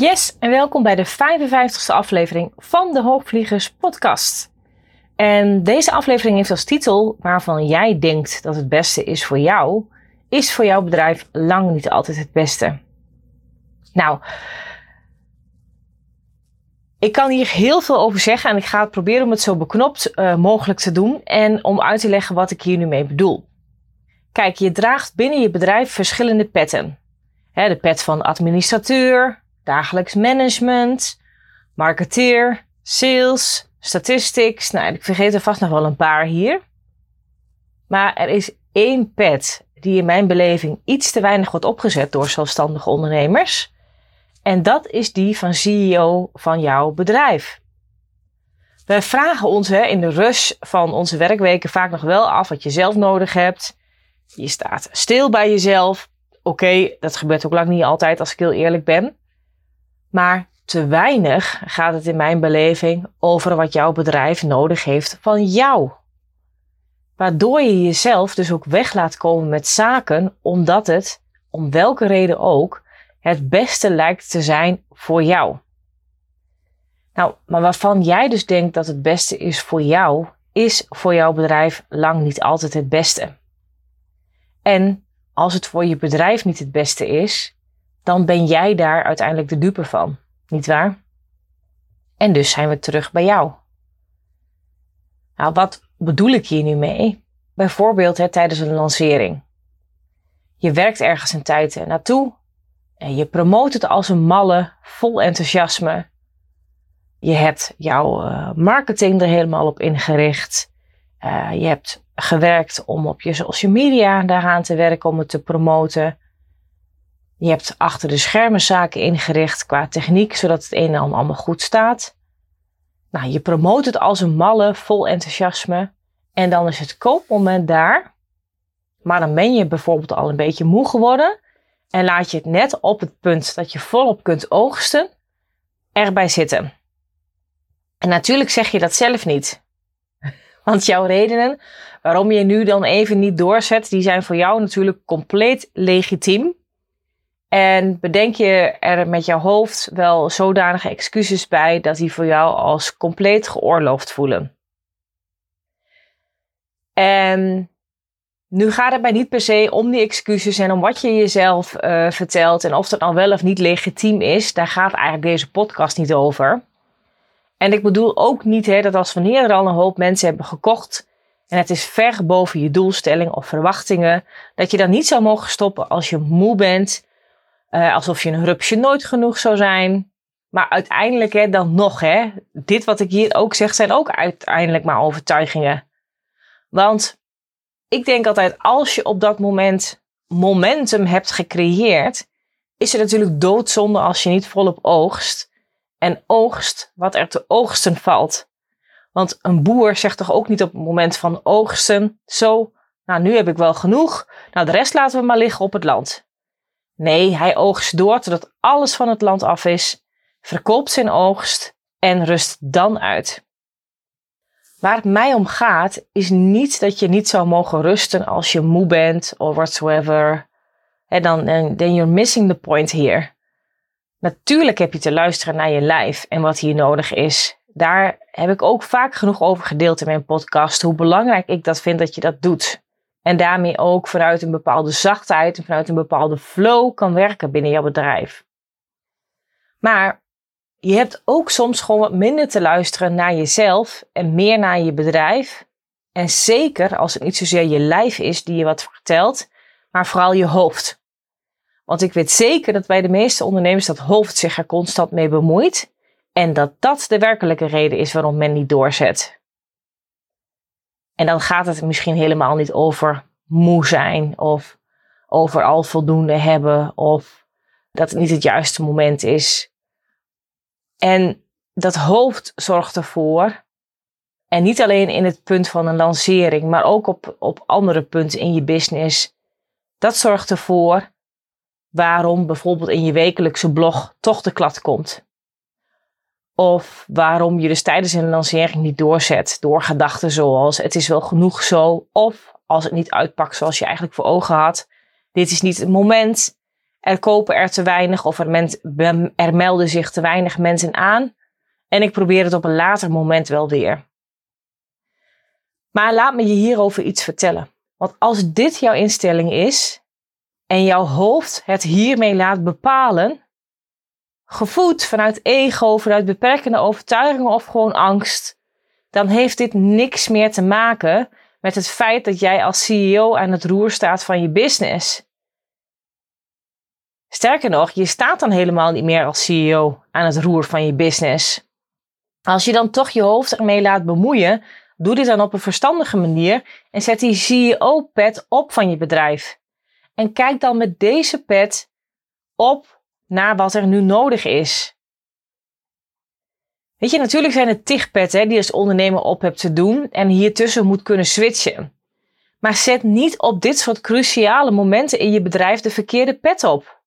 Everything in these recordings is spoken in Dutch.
Yes, en welkom bij de 55ste aflevering van de Hoogvliegers Podcast. En deze aflevering heeft als titel waarvan jij denkt dat het beste is voor jou, is voor jouw bedrijf lang niet altijd het beste. Nou, ik kan hier heel veel over zeggen en ik ga het proberen om het zo beknopt uh, mogelijk te doen en om uit te leggen wat ik hier nu mee bedoel. Kijk, je draagt binnen je bedrijf verschillende petten. de pet van administrateur, dagelijks management, marketeer, sales, statistics. Nou, ik vergeet er vast nog wel een paar hier. Maar er is één pet die in mijn beleving iets te weinig wordt opgezet door zelfstandige ondernemers. En dat is die van CEO van jouw bedrijf. We vragen ons in de rush van onze werkweken vaak nog wel af wat je zelf nodig hebt. Je staat stil bij jezelf. Oké, dat gebeurt ook lang niet altijd als ik heel eerlijk ben. Maar te weinig gaat het in mijn beleving over wat jouw bedrijf nodig heeft van jou. Waardoor je jezelf dus ook weg laat komen met zaken omdat het, om welke reden ook, het beste lijkt te zijn voor jou. Nou, maar waarvan jij dus denkt dat het beste is voor jou, is voor jouw bedrijf lang niet altijd het beste. En als het voor je bedrijf niet het beste is, dan ben jij daar uiteindelijk de dupe van, niet waar? En dus zijn we terug bij jou. Nou, wat bedoel ik hier nu mee? Bijvoorbeeld hè, tijdens een lancering. Je werkt ergens een tijd naartoe en je promoot het als een malle, vol enthousiasme. Je hebt jouw uh, marketing er helemaal op ingericht. Uh, je hebt gewerkt om op je social media daaraan te werken om het te promoten. Je hebt achter de schermen zaken ingericht qua techniek, zodat het een en ander allemaal goed staat. Nou, je promoot het als een malle, vol enthousiasme. En dan is het koopmoment daar. Maar dan ben je bijvoorbeeld al een beetje moe geworden. En laat je het net op het punt dat je volop kunt oogsten, erbij zitten. En natuurlijk zeg je dat zelf niet. Want jouw redenen waarom je nu dan even niet doorzet, die zijn voor jou natuurlijk compleet legitiem. En bedenk je er met jouw hoofd wel zodanige excuses bij dat die voor jou als compleet geoorloofd voelen. En nu gaat het mij niet per se om die excuses en om wat je jezelf uh, vertelt en of dat dan wel of niet legitiem is. Daar gaat eigenlijk deze podcast niet over. En ik bedoel ook niet hè, dat als wanneer er al een hoop mensen hebben gekocht en het is ver boven je doelstelling of verwachtingen, dat je dan niet zou mogen stoppen als je moe bent, uh, alsof je een rupsje nooit genoeg zou zijn. Maar uiteindelijk hè, dan nog, hè, dit wat ik hier ook zeg, zijn ook uiteindelijk maar overtuigingen. Want ik denk altijd, als je op dat moment momentum hebt gecreëerd, is het natuurlijk doodzonde als je niet volop oogst. En oogst wat er te oogsten valt. Want een boer zegt toch ook niet op het moment van oogsten, zo, nou nu heb ik wel genoeg, nou de rest laten we maar liggen op het land. Nee, hij oogst door totdat alles van het land af is, verkoopt zijn oogst en rust dan uit. Waar het mij om gaat, is niet dat je niet zou mogen rusten als je moe bent of whatsoever. En dan, then you're missing the point here. Natuurlijk heb je te luisteren naar je lijf en wat hier nodig is. Daar heb ik ook vaak genoeg over gedeeld in mijn podcast. Hoe belangrijk ik dat vind dat je dat doet. En daarmee ook vanuit een bepaalde zachtheid en vanuit een bepaalde flow kan werken binnen jouw bedrijf. Maar je hebt ook soms gewoon wat minder te luisteren naar jezelf en meer naar je bedrijf. En zeker als het niet zozeer je lijf is die je wat vertelt, maar vooral je hoofd. Want ik weet zeker dat bij de meeste ondernemers dat hoofd zich er constant mee bemoeit. En dat dat de werkelijke reden is waarom men niet doorzet. En dan gaat het misschien helemaal niet over moe zijn of overal voldoende hebben of dat het niet het juiste moment is. En dat hoofd zorgt ervoor, en niet alleen in het punt van een lancering, maar ook op, op andere punten in je business. Dat zorgt ervoor waarom bijvoorbeeld in je wekelijkse blog toch de klad komt. Of waarom je dus tijdens een lancering niet doorzet door gedachten zoals het is wel genoeg zo. Of als het niet uitpakt zoals je eigenlijk voor ogen had. Dit is niet het moment. Er kopen er te weinig of er, er melden zich te weinig mensen aan. En ik probeer het op een later moment wel weer. Maar laat me je hierover iets vertellen. Want als dit jouw instelling is en jouw hoofd het hiermee laat bepalen, gevoed vanuit ego, vanuit beperkende overtuigingen of gewoon angst, dan heeft dit niks meer te maken met het feit dat jij als CEO aan het roer staat van je business. Sterker nog, je staat dan helemaal niet meer als CEO aan het roer van je business. Als je dan toch je hoofd ermee laat bemoeien, doe dit dan op een verstandige manier en zet die CEO-pet op van je bedrijf. En kijk dan met deze pet op naar wat er nu nodig is. Weet je, natuurlijk zijn het tig petten die als ondernemer op hebt te doen en hiertussen moet kunnen switchen. Maar zet niet op dit soort cruciale momenten in je bedrijf de verkeerde pet op.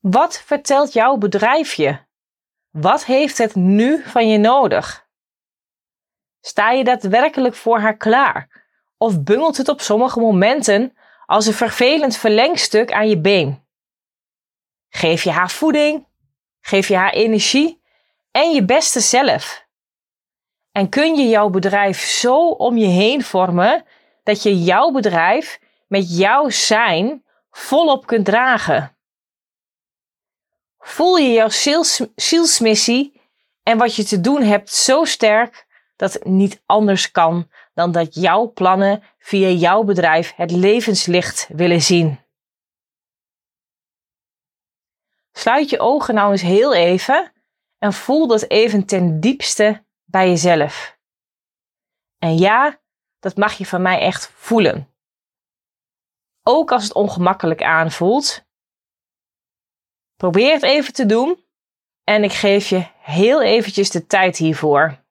Wat vertelt jouw bedrijf je? Wat heeft het nu van je nodig? Sta je daadwerkelijk voor haar klaar? Of bungelt het op sommige momenten als een vervelend verlengstuk aan je been? Geef je haar voeding, geef je haar energie en je beste zelf. En kun je jouw bedrijf zo om je heen vormen dat je jouw bedrijf met jouw zijn volop kunt dragen. Voel je jouw zielsmissie en wat je te doen hebt zo sterk dat het niet anders kan dan dat jouw plannen via jouw bedrijf het levenslicht willen zien. Sluit je ogen nou eens heel even en voel dat even ten diepste bij jezelf. En ja, dat mag je van mij echt voelen. Ook als het ongemakkelijk aanvoelt. Probeer het even te doen en ik geef je heel eventjes de tijd hiervoor.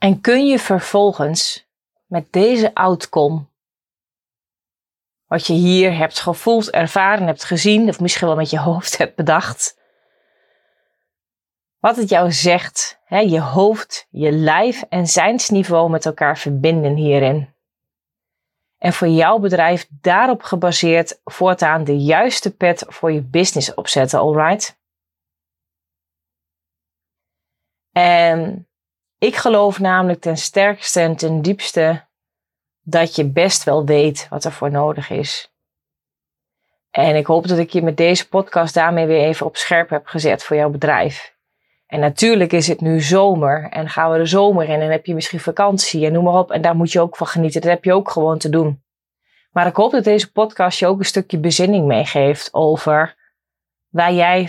En kun je vervolgens met deze outcome, wat je hier hebt gevoeld, ervaren, hebt gezien, of misschien wel met je hoofd hebt bedacht, wat het jou zegt, hè, je hoofd, je lijf en zijnsniveau met elkaar verbinden hierin. En voor jouw bedrijf daarop gebaseerd voortaan de juiste pet voor je business opzetten, alright? En ik geloof namelijk ten sterkste en ten diepste dat je best wel weet wat er voor nodig is. En ik hoop dat ik je met deze podcast daarmee weer even op scherp heb gezet voor jouw bedrijf. En natuurlijk is het nu zomer en gaan we de zomer in en heb je misschien vakantie en noem maar op. En daar moet je ook van genieten. Dat heb je ook gewoon te doen. Maar ik hoop dat deze podcast je ook een stukje bezinning meegeeft over waar jij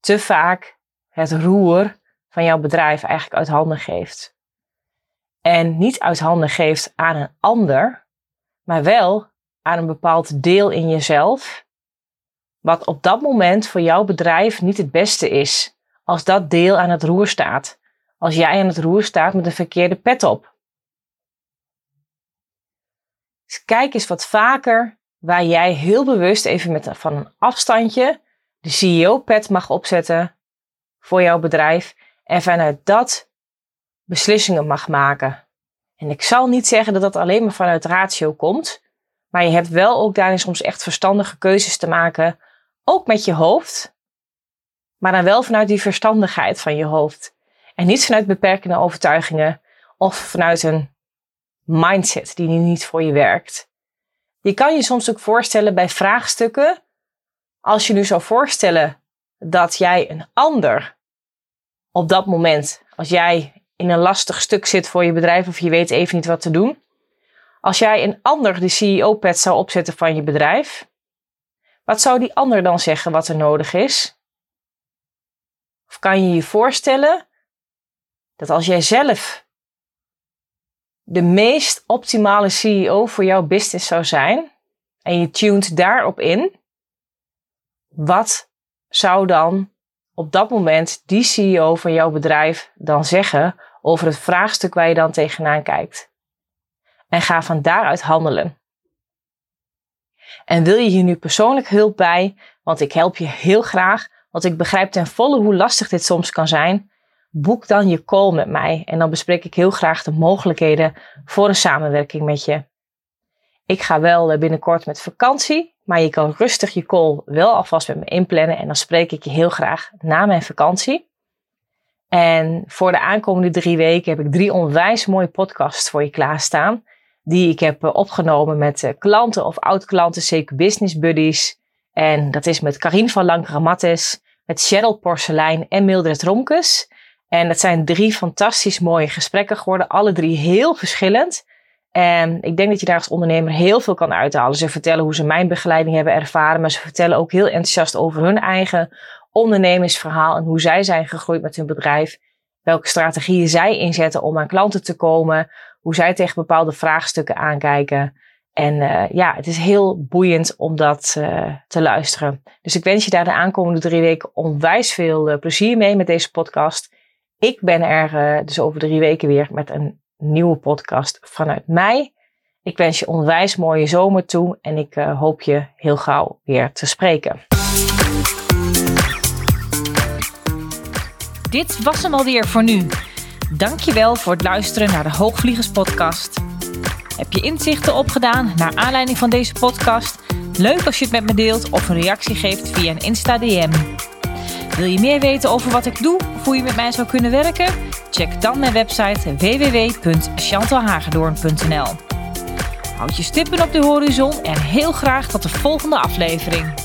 te vaak het roer van jouw bedrijf eigenlijk uit handen geeft. En niet uit handen geeft aan een ander, maar wel aan een bepaald deel in jezelf, wat op dat moment voor jouw bedrijf niet het beste is, als dat deel aan het roer staat. Als jij aan het roer staat met een verkeerde pet op. Dus kijk eens wat vaker waar jij heel bewust even met van een afstandje de CEO-pad mag opzetten voor jouw bedrijf en vanuit dat beslissingen mag maken. En ik zal niet zeggen dat dat alleen maar vanuit ratio komt, maar je hebt wel ook daarin soms echt verstandige keuzes te maken, ook met je hoofd, maar dan wel vanuit die verstandigheid van je hoofd. En niet vanuit beperkende overtuigingen of vanuit een mindset die niet voor je werkt. Je kan je soms ook voorstellen bij vraagstukken, als je nu zou voorstellen dat jij een ander op dat moment, als jij in een lastig stuk zit voor je bedrijf of je weet even niet wat te doen, als jij een ander de CEO-pad zou opzetten van je bedrijf, wat zou die ander dan zeggen wat er nodig is? Of kan je je voorstellen dat als jij zelf de meest optimale CEO voor jouw business zou zijn en je tuned daarop in, wat zou dan op dat moment die CEO van jouw bedrijf dan zeggen over het vraagstuk waar je dan tegenaan kijkt? En ga van daaruit handelen. En wil je hier nu persoonlijk hulp bij? Want ik help je heel graag, want ik begrijp ten volle hoe lastig dit soms kan zijn boek dan je call met mij en dan bespreek ik heel graag de mogelijkheden voor een samenwerking met je. Ik ga wel eh, binnenkort met vakantie, maar je kan rustig je call wel alvast met me inplannen en dan spreek ik je heel graag na mijn vakantie. En voor de aankomende drie weken heb ik drie onwijs mooie podcasts voor je klaarstaan. Die ik heb eh, opgenomen met eh, klanten of oud-klanten, zeker business buddies. En dat is met Karin van Langramattes, met Cheryl Porcelein en Mildred Romkes. En dat zijn drie fantastisch mooie gesprekken geworden. Alle drie heel verschillend. En ik denk dat je daar als ondernemer heel veel kan uithalen. Ze vertellen hoe ze mijn begeleiding hebben ervaren. Maar ze vertellen ook heel enthousiast over hun eigen ondernemingsverhaal. En hoe zij zijn gegroeid met hun bedrijf. Welke strategieën zij inzetten om aan klanten te komen. Hoe zij tegen bepaalde vraagstukken aankijken. En uh, ja, het is heel boeiend om dat uh, te luisteren. Dus ik wens je daar de aankomende drie weken onwijs veel uh, plezier mee met deze podcast. Ik ben er dus over drie weken weer met een nieuwe podcast vanuit mij. Ik wens je onwijs mooie zomer toe en ik uh, hoop je heel gauw weer te spreken. Dit was hem alweer voor nu. Dankjewel voor het luisteren naar de Hoogvliegers podcast. Heb je inzichten opgedaan naar aanleiding van deze podcast? Leuk als je het met me deelt of een reactie geeft via een Insta DM. Wil je meer weten over wat ik doe of hoe je met mij zou kunnen werken? Check dan mijn website www.chantalhagedoorn.nl Houd je stippen op de horizon en heel graag tot de volgende aflevering.